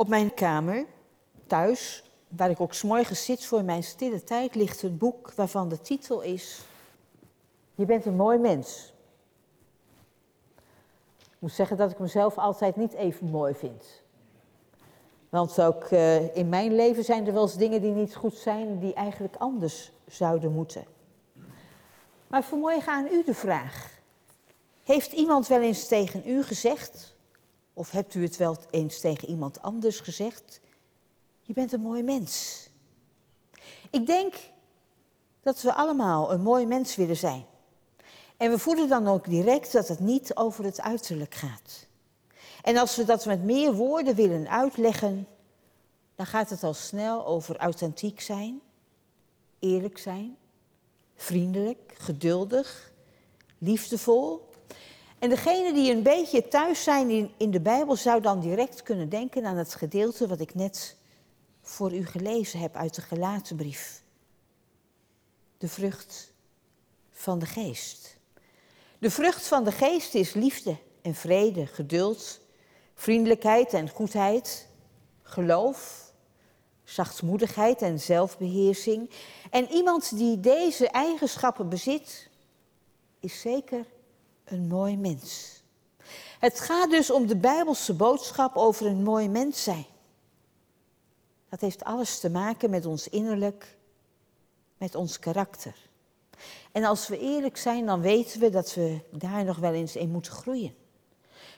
Op mijn kamer, thuis, waar ik ook s'morgens zit voor mijn stille tijd, ligt een boek waarvan de titel is Je bent een mooi mens. Ik moet zeggen dat ik mezelf altijd niet even mooi vind. Want ook uh, in mijn leven zijn er wel eens dingen die niet goed zijn, die eigenlijk anders zouden moeten. Maar vanmorgen aan u de vraag. Heeft iemand wel eens tegen u gezegd, of hebt u het wel eens tegen iemand anders gezegd, je bent een mooi mens. Ik denk dat we allemaal een mooi mens willen zijn. En we voelen dan ook direct dat het niet over het uiterlijk gaat. En als we dat met meer woorden willen uitleggen, dan gaat het al snel over authentiek zijn, eerlijk zijn, vriendelijk, geduldig, liefdevol. En degene die een beetje thuis zijn in, in de Bijbel zou dan direct kunnen denken aan het gedeelte wat ik net voor u gelezen heb uit de gelaten brief. De vrucht van de geest. De vrucht van de geest is liefde en vrede, geduld, vriendelijkheid en goedheid, geloof, zachtmoedigheid en zelfbeheersing. En iemand die deze eigenschappen bezit, is zeker een mooi mens. Het gaat dus om de Bijbelse boodschap over een mooi mens zijn. Dat heeft alles te maken met ons innerlijk, met ons karakter. En als we eerlijk zijn, dan weten we dat we daar nog wel eens in moeten groeien.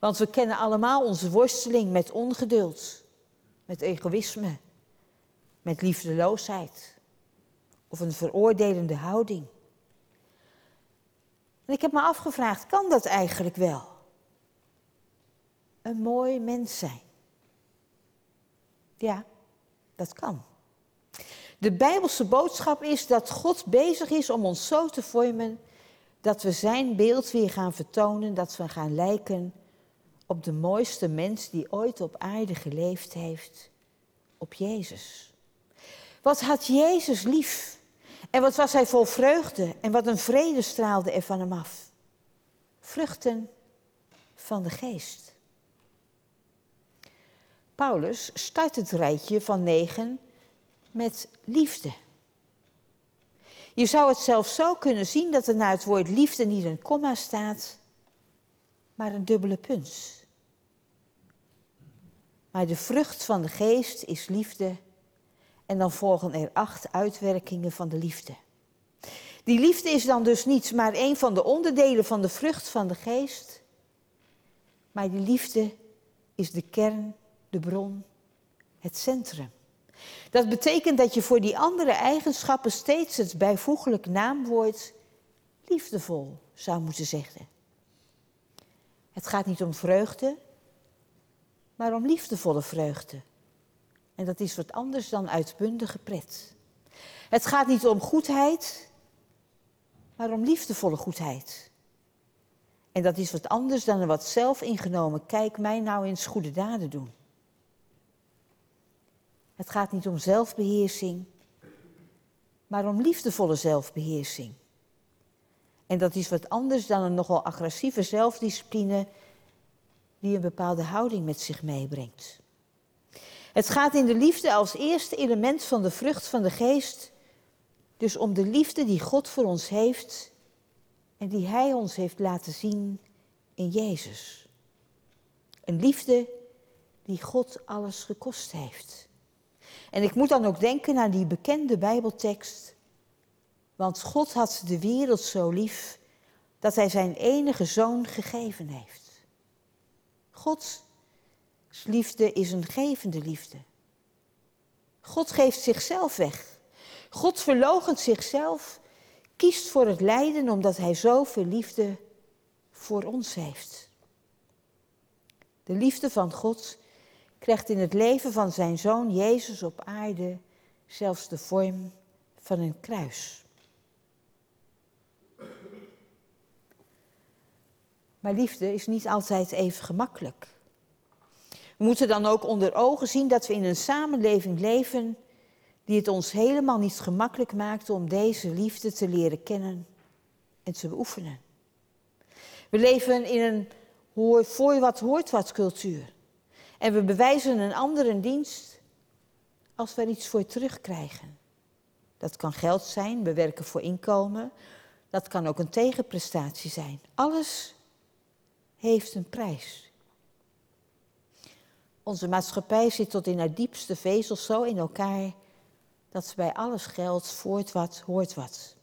Want we kennen allemaal onze worsteling met ongeduld, met egoïsme, met liefdeloosheid of een veroordelende houding. En ik heb me afgevraagd, kan dat eigenlijk wel? Een mooi mens zijn. Ja, dat kan. De Bijbelse boodschap is dat God bezig is om ons zo te vormen dat we zijn beeld weer gaan vertonen, dat we gaan lijken op de mooiste mens die ooit op aarde geleefd heeft, op Jezus. Wat had Jezus lief en wat was hij vol vreugde en wat een vrede straalde er van hem af. Vruchten van de geest. Paulus start het rijtje van negen met liefde. Je zou het zelfs zo kunnen zien dat er na het woord liefde niet een komma staat, maar een dubbele punt. Maar de vrucht van de geest is liefde en dan volgen er acht uitwerkingen van de liefde. Die liefde is dan dus niet maar een van de onderdelen van de vrucht van de geest, maar die liefde is de kern, de bron, het centrum. Dat betekent dat je voor die andere eigenschappen steeds het bijvoeglijk naamwoord liefdevol zou moeten zeggen. Het gaat niet om vreugde, maar om liefdevolle vreugde. En dat is wat anders dan uitbundige pret. Het gaat niet om goedheid, maar om liefdevolle goedheid. En dat is wat anders dan een wat zelfingenomen, kijk mij nou eens goede daden doen. Het gaat niet om zelfbeheersing, maar om liefdevolle zelfbeheersing. En dat is wat anders dan een nogal agressieve zelfdiscipline die een bepaalde houding met zich meebrengt. Het gaat in de liefde als eerste element van de vrucht van de geest dus om de liefde die God voor ons heeft en die Hij ons heeft laten zien in Jezus. Een liefde die God alles gekost heeft. En ik moet dan ook denken aan die bekende Bijbeltekst. Want God had de wereld zo lief dat Hij zijn enige zoon gegeven heeft. Liefde is een gevende liefde. God geeft zichzelf weg. God verloochent zichzelf, kiest voor het lijden omdat Hij zoveel liefde voor ons heeft. De liefde van God krijgt in het leven van zijn zoon Jezus op aarde zelfs de vorm van een kruis. Maar liefde is niet altijd even gemakkelijk. We moeten dan ook onder ogen zien dat we in een samenleving leven die het ons helemaal niet gemakkelijk maakt om deze liefde te leren kennen en te beoefenen. We leven in een hoor, voor wat hoort wat cultuur. En we bewijzen een ander een dienst als we er iets voor terugkrijgen. Dat kan geld zijn, we werken voor inkomen. Dat kan ook een tegenprestatie zijn. Alles heeft een prijs. Onze maatschappij zit tot in haar diepste vezels zo in elkaar dat ze bij alles geldt, voort wat, hoort wat.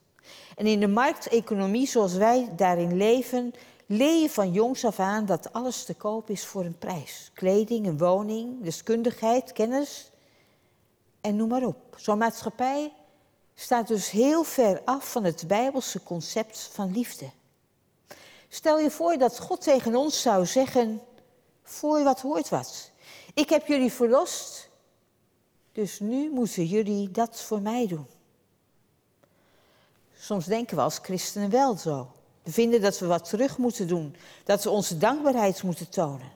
En in de markteconomie zoals wij daarin leven, leer je van jongs af aan dat alles te koop is voor een prijs. Kleding, een woning, deskundigheid, kennis en noem maar op. Zo'n maatschappij staat dus heel ver af van het bijbelse concept van liefde. Stel je voor dat God tegen ons zou zeggen, voor wat hoort wat. Ik heb jullie verlost, dus nu moeten jullie dat voor mij doen. Soms denken we als christenen wel zo. We vinden dat we wat terug moeten doen, dat we onze dankbaarheid moeten tonen.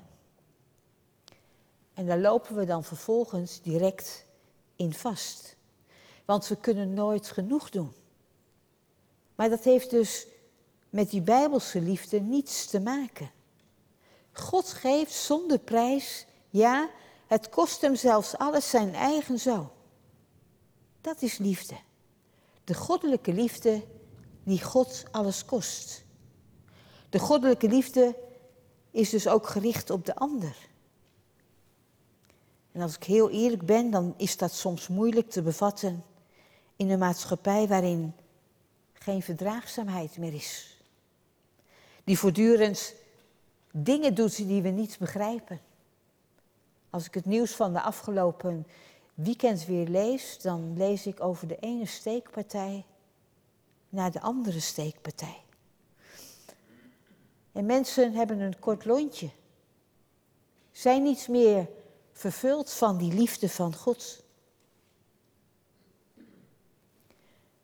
En daar lopen we dan vervolgens direct in vast. Want we kunnen nooit genoeg doen. Maar dat heeft dus met die bijbelse liefde niets te maken. God geeft zonder prijs, ja, het kost hem zelfs alles zijn eigen zo. Dat is liefde. De goddelijke liefde die God alles kost. De goddelijke liefde is dus ook gericht op de ander. En als ik heel eerlijk ben, dan is dat soms moeilijk te bevatten in een maatschappij waarin geen verdraagzaamheid meer is. Die voortdurend dingen doet die we niet begrijpen. Als ik het nieuws van de afgelopen weekend weer lees, dan lees ik over de ene steekpartij naar de andere steekpartij. En mensen hebben een kort lontje. Zijn niet meer vervuld van die liefde van God.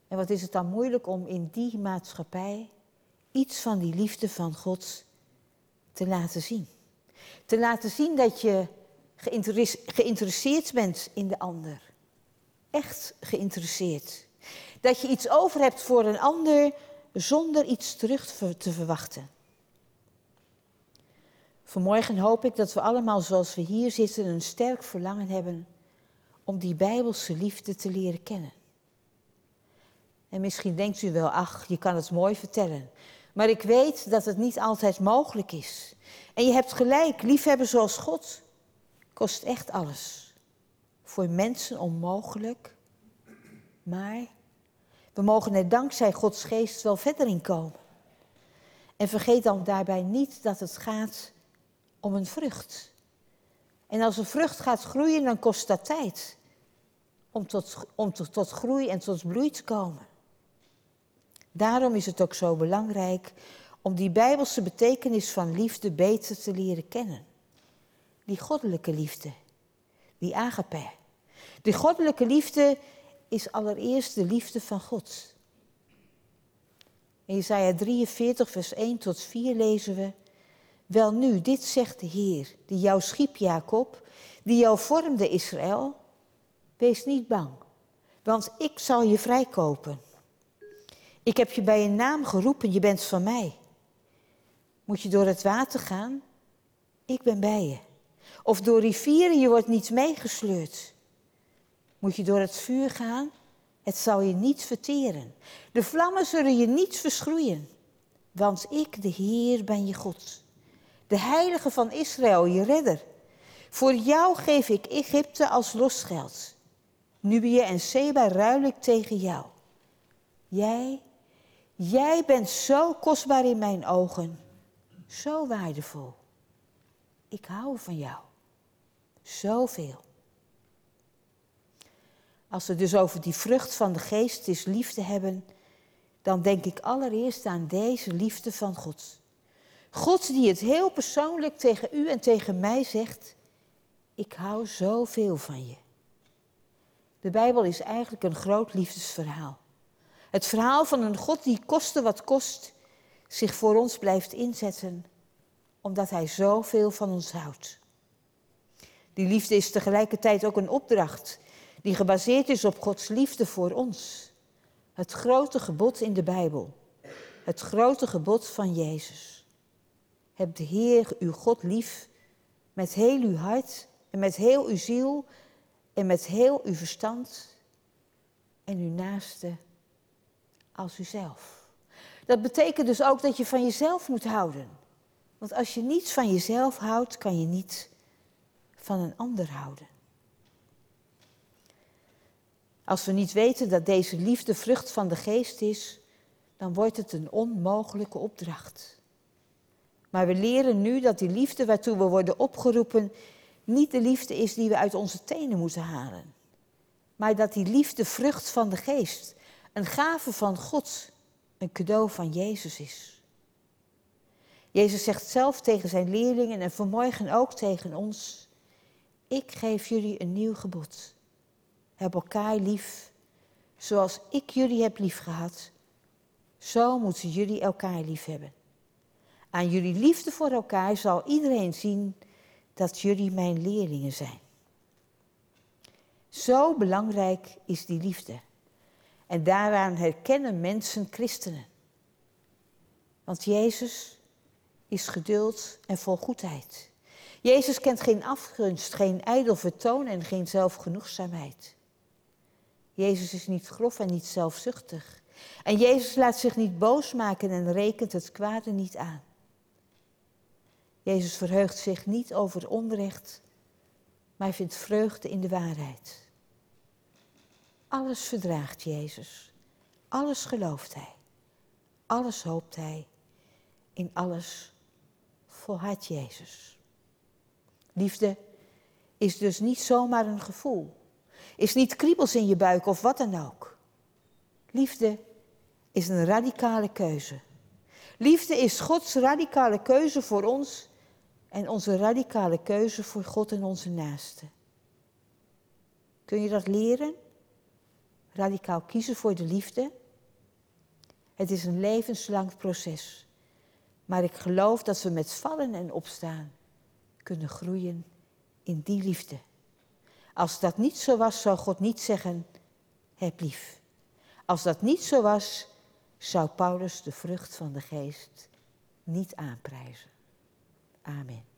En wat is het dan moeilijk om in die maatschappij iets van die liefde van God te laten zien. Te laten zien dat je geïnteresseerd bent in de ander. Echt geïnteresseerd. Dat je iets over hebt voor een ander zonder iets terug te verwachten. Vanmorgen hoop ik dat we allemaal zoals we hier zitten een sterk verlangen hebben om die bijbelse liefde te leren kennen. En misschien denkt u wel, ach, je kan het mooi vertellen. Maar ik weet dat het niet altijd mogelijk is. En je hebt gelijk, liefhebben zoals God kost echt alles. Voor mensen onmogelijk. Maar we mogen er dankzij Gods geest wel verder in komen. En vergeet dan daarbij niet dat het gaat om een vrucht. En als een vrucht gaat groeien, dan kost dat tijd. Om tot, om tot, groei en tot bloei te komen. Daarom is het ook zo belangrijk om die bijbelse betekenis van liefde beter te leren kennen. Die goddelijke liefde, die agape. Die goddelijke liefde is allereerst de liefde van God. In Isaiah 43, vers 1 tot 4 lezen we: Wel nu, dit zegt de Heer, die jou schiep, Jacob, die jou vormde, Israël. Wees niet bang, want ik zal je vrijkopen. Ik heb je bij een naam geroepen, je bent van mij. Moet je door het water gaan? Ik ben bij je. Of door rivieren, je wordt niet meegesleurd. Moet je door het vuur gaan? Het zal je niet verteren. De vlammen zullen je niet verschroeien. Want ik, de Heer, ben je God. De Heilige van Israël, je redder. Voor jou geef ik Egypte als losgeld. Nubië en Seba ruil ik tegen jou. Jij Jij bent zo kostbaar in mijn ogen, zo waardevol. Ik hou van jou, zoveel. Als we dus over die vrucht van de geest is liefde hebben, dan denk ik allereerst aan deze liefde van God. God die het heel persoonlijk tegen u en tegen mij zegt, ik hou zoveel van je. De Bijbel is eigenlijk een groot liefdesverhaal. Het verhaal van een God die koste wat kost zich voor ons blijft inzetten, omdat Hij zoveel van ons houdt. Die liefde is tegelijkertijd ook een opdracht die gebaseerd is op Gods liefde voor ons. Het grote gebod in de Bijbel. Het grote gebod van Jezus. Heb de Heer uw God lief Met heel uw hart en met heel uw ziel en met heel uw verstand en uw naaste als uzelf. Dat betekent dus ook dat je van jezelf moet houden. Want als je niets van jezelf houdt, kan je niet van een ander houden. Als we niet weten dat deze liefde vrucht van de geest is, dan wordt het een onmogelijke opdracht. Maar we leren nu dat die liefde waartoe we worden opgeroepen niet de liefde is die we uit onze tenen moeten halen. Maar dat die liefde vrucht van de geest, een gave van God, een cadeau van Jezus is. Jezus zegt zelf tegen zijn leerlingen en vanmorgen ook tegen ons: Ik geef jullie een nieuw gebod. Heb elkaar lief, zoals ik jullie heb liefgehad. Zo moeten jullie elkaar lief hebben. Aan jullie liefde voor elkaar zal iedereen zien dat jullie mijn leerlingen zijn. Zo belangrijk is die liefde. En daaraan herkennen mensen christenen. Want Jezus is geduld en vol goedheid. Jezus kent geen afgunst, geen ijdel vertoon en geen zelfgenoegzaamheid. Jezus is niet grof en niet zelfzuchtig. En Jezus laat zich niet boos maken en rekent het kwade niet aan. Jezus verheugt zich niet over onrecht, maar vindt vreugde in de waarheid. Alles verdraagt Jezus. Alles gelooft Hij. Alles hoopt Hij. In alles volhardt Jezus. Liefde is dus niet zomaar een gevoel. Is niet kriebels in je buik of wat dan ook. Liefde is een radicale keuze. Liefde is Gods radicale keuze voor ons en onze radicale keuze voor God en onze naasten. Kun je dat leren? Radicaal kiezen voor de liefde? Het is een levenslang proces. Maar ik geloof dat we met vallen en opstaan kunnen groeien in die liefde. Als dat niet zo was, zou God niet zeggen, heb lief. Als dat niet zo was, zou Paulus de vrucht van de geest niet aanprijzen. Amen.